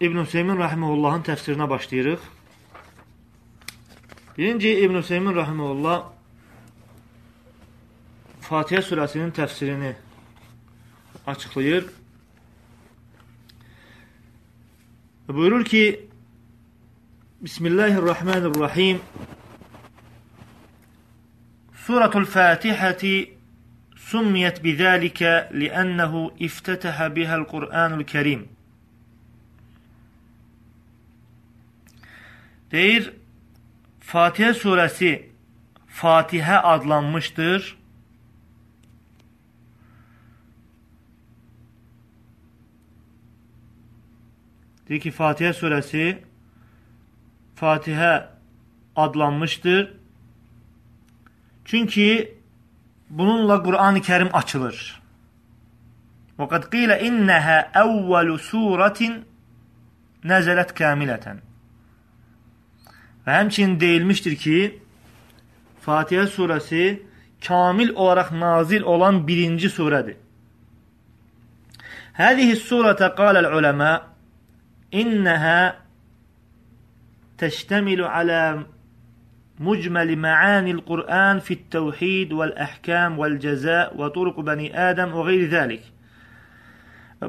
İbn Hüseymin rahimehullahın təfsirinə başlayırıq. Birinci İbn Hüseymin rahimehullah Fatihə surəsinin təfsirini açıqlayır. Buyurur ki, Bismillahirrahmanirrahim Suratul Fatihəti summiyət bizəlikə liənnəhu iftətəhə bihəl Qur'anul Kərim. Deyir, Fatihə surəsi Fatihə adlanmışdır. Deyir ki, Fatihə surəsi Fatihə adlanmışdır. Çünki bununla Qur'an-ı Kərim açılır. Və qad qilə innəhə əvvəlu surətin nəzələt kamilətən. Və həmçinin deyilmişdir ki, Fatihə surəsi kamil olaraq nazil olan birinci surədir. Həzihi surətə qaləl uləmə innəhə təştəmilu alə مجمل معاني القرآن في التوحيد والأحكام والجزاء وطرق بني آدم وغير ذلك.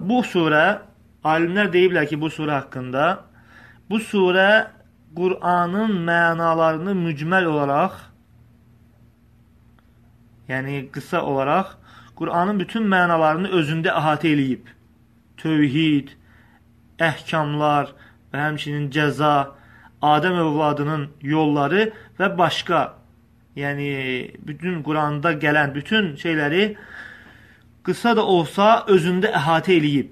Bu surə, alimlər deyiblər ki, bu surə haqqında, bu surə Qur'anın mənalarını mücməl olaraq, yəni qısa olaraq, Qur'anın bütün mənalarını özündə əhatə eləyib. Tövhid, əhkamlar və həmçinin cəza, Adəm övladının yolları və başqa, yəni bütün Quranda gələn bütün şeyləri qısa da olsa özündə əhatə eləyib.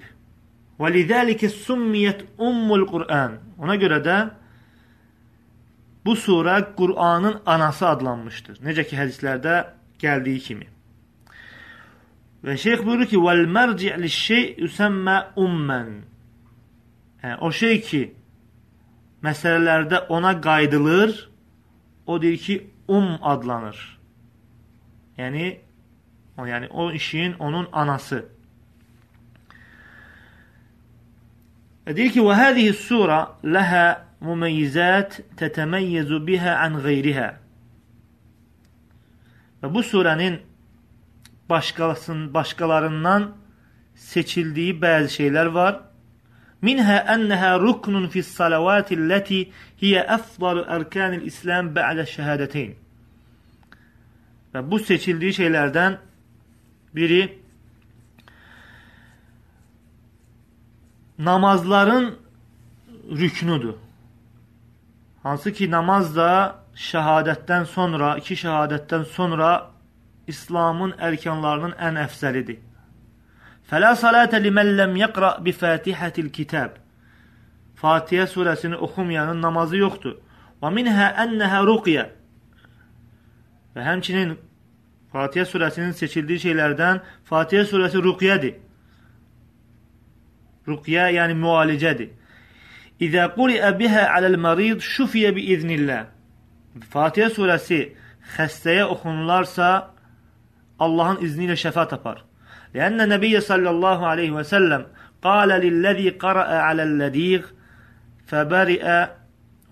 Və lidəlikə summiyyət ummul Qur'an. Ona görə də Bu surə Qur'anın anası adlanmışdır. Necə ki, hədislərdə gəldiyi kimi. Və şeyx buyurur ki, "Vəl-mərci' liş-şey yusamma umman." Yəni, o şey ki, məsələlərdə ona qayıdılır, o deyir ki, um adlanır. Yəni, o, yəni o işin onun anası. Və deyir ki, "Və hadihi sura laha mümeyizat tetemeyyezu biha an gayriha. Və bu surənin başqasının başqalarından seçildiyi bəzi şeylər var. Minhə ənəhə ruknun fis salavati ləti hiyə əfdalu ərkanil İslam bə'də şəhədəteyn. Və bu seçildiyi şeylərdən biri namazların rüknudur. Hansı ki, namaz da şəhadətdən sonra, iki şəhadətdən sonra İslamın ərkanlarının ən əfzəlidir. Fələ salətə limən ləm yəqra bi fətihətil kitab. Fatihə surəsini oxumayanın namazı yoxdur. Və minhə ənəhə ruqyə. Və həmçinin Fatihə surəsinin seçildiyi şeylərdən Fatihə surəsi ruqyədir. Ruqyə yəni müalicədir. إذا قرئ بها على المريض شفي بإذن الله. فاتحة سورة خستي أخنلارسا الله إذن الله شفاة بار لأن النبي صلى الله عليه وسلم قال للذي قرأ على اللديغ فبرئ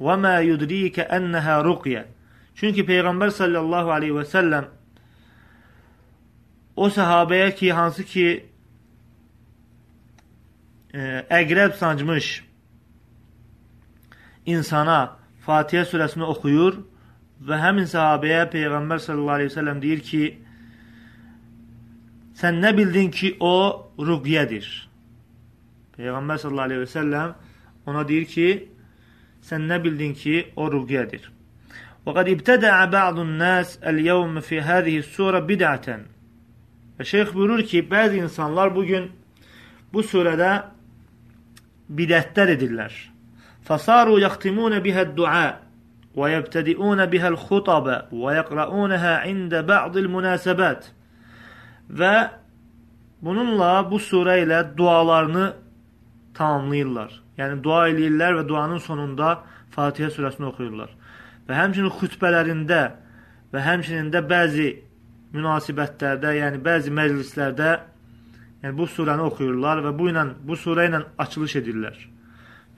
وما يدريك أنها رقية. شنك پیغمبر صلى الله عليه وسلم أو o صحابيكي هانسكي اقرب آه، سانجمش. İnsana Fatihə surəsini oxuyur və həmin səhabəyə Peyğəmbər sallallahu aleyhi və səlləm deyir ki, sən nə bildin ki, o rüqyədir? Peyğəmbər sallallahu aleyhi və səlləm ona deyir ki, sən nə bildin ki, o rüqyədir? İbtədəə ba'dun nas el-yevm fi hadihi sura bid'atan. Və şeyx buyurur ki, bəzi insanlar bugün bu surədə bidətlər edirlər. Fasaru yaxtimun bihəd-du'a və yebtədiun bihəl-xutabə və yəqra'unha ində ba'dil münasəbət və bununla bu surə ilə dualarını tamamlayırlar. Yəni dua eləyirlər və duanın sonunda Fatihə surəsini oxuyurlar. Və həmçinin xütbələrində və həmçinin də bəzi münasibətlərdə, yəni bəzi məclislərdə yəni bu surəni oxuyurlar və bu ilə bu surə ilə açılış edirlər.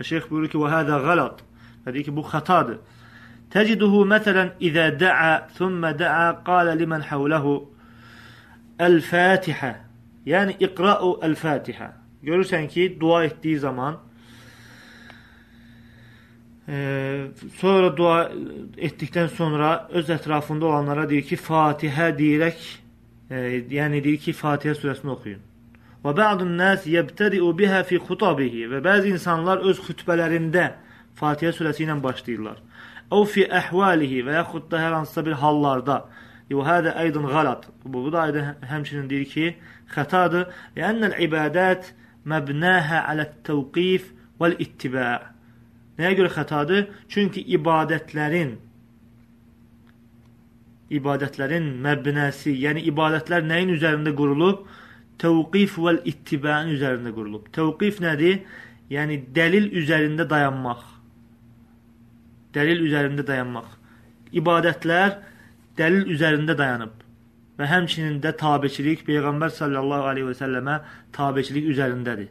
Şeyx buyurur ki, وَهَذَا غَلَط. Və deyir ki, bu xətadır. Təciduhu məsələn, İzə də'a, thümmə də'a, qalə limən həvləhu Əl-Fatihə. Yəni, iqra'u əl-Fatihə. Görürsən ki, dua etdiyi zaman e, sonra dua etdikdən sonra öz ətrafında olanlara deyir ki, Fatihə deyərək, e, yəni deyir ki, Fatihə surəsini oxuyun. Və ba'dun nas yebtadi'u biha fi xutabihi və bəzi insanlar öz xütbələrində Fatihə surəsi ilə başlayırlar. Əv fi əhvalihi və yaxud da hər hansısa bir hallarda. Və hədə aydın qalat. Bu, da aydın həmçinin deyir ki, xətadır. Lənnəl ibadət məbnəhə alə-təvqif vəl-ittiba'. Nəyə görə xətadır? Çünki ibadətlərin ibadətlərin məbnəsi, yəni ibadətlər nəyin üzərində qurulub? Təvqif vəl ittiba'ın üzərində qurulub. Təvqif nədir? Yəni dəlil üzərində dayanmaq. Dəlil üzərində dayanmaq. İbadətlər dəlil üzərində dayanıb. Və həmçinin də tabeçilik Peyğəmbər sallallahu aleyhi və səlləmə tabeçilik üzərindədir.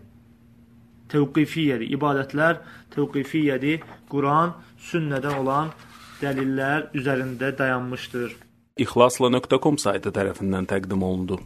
Təvqifiyyədir. İbadətlər təvqifiyyədir. Quran, sünnədən olan dəlillər üzərində dayanmışdır. İxlasla.com saytı tərəfindən təqdim olundu.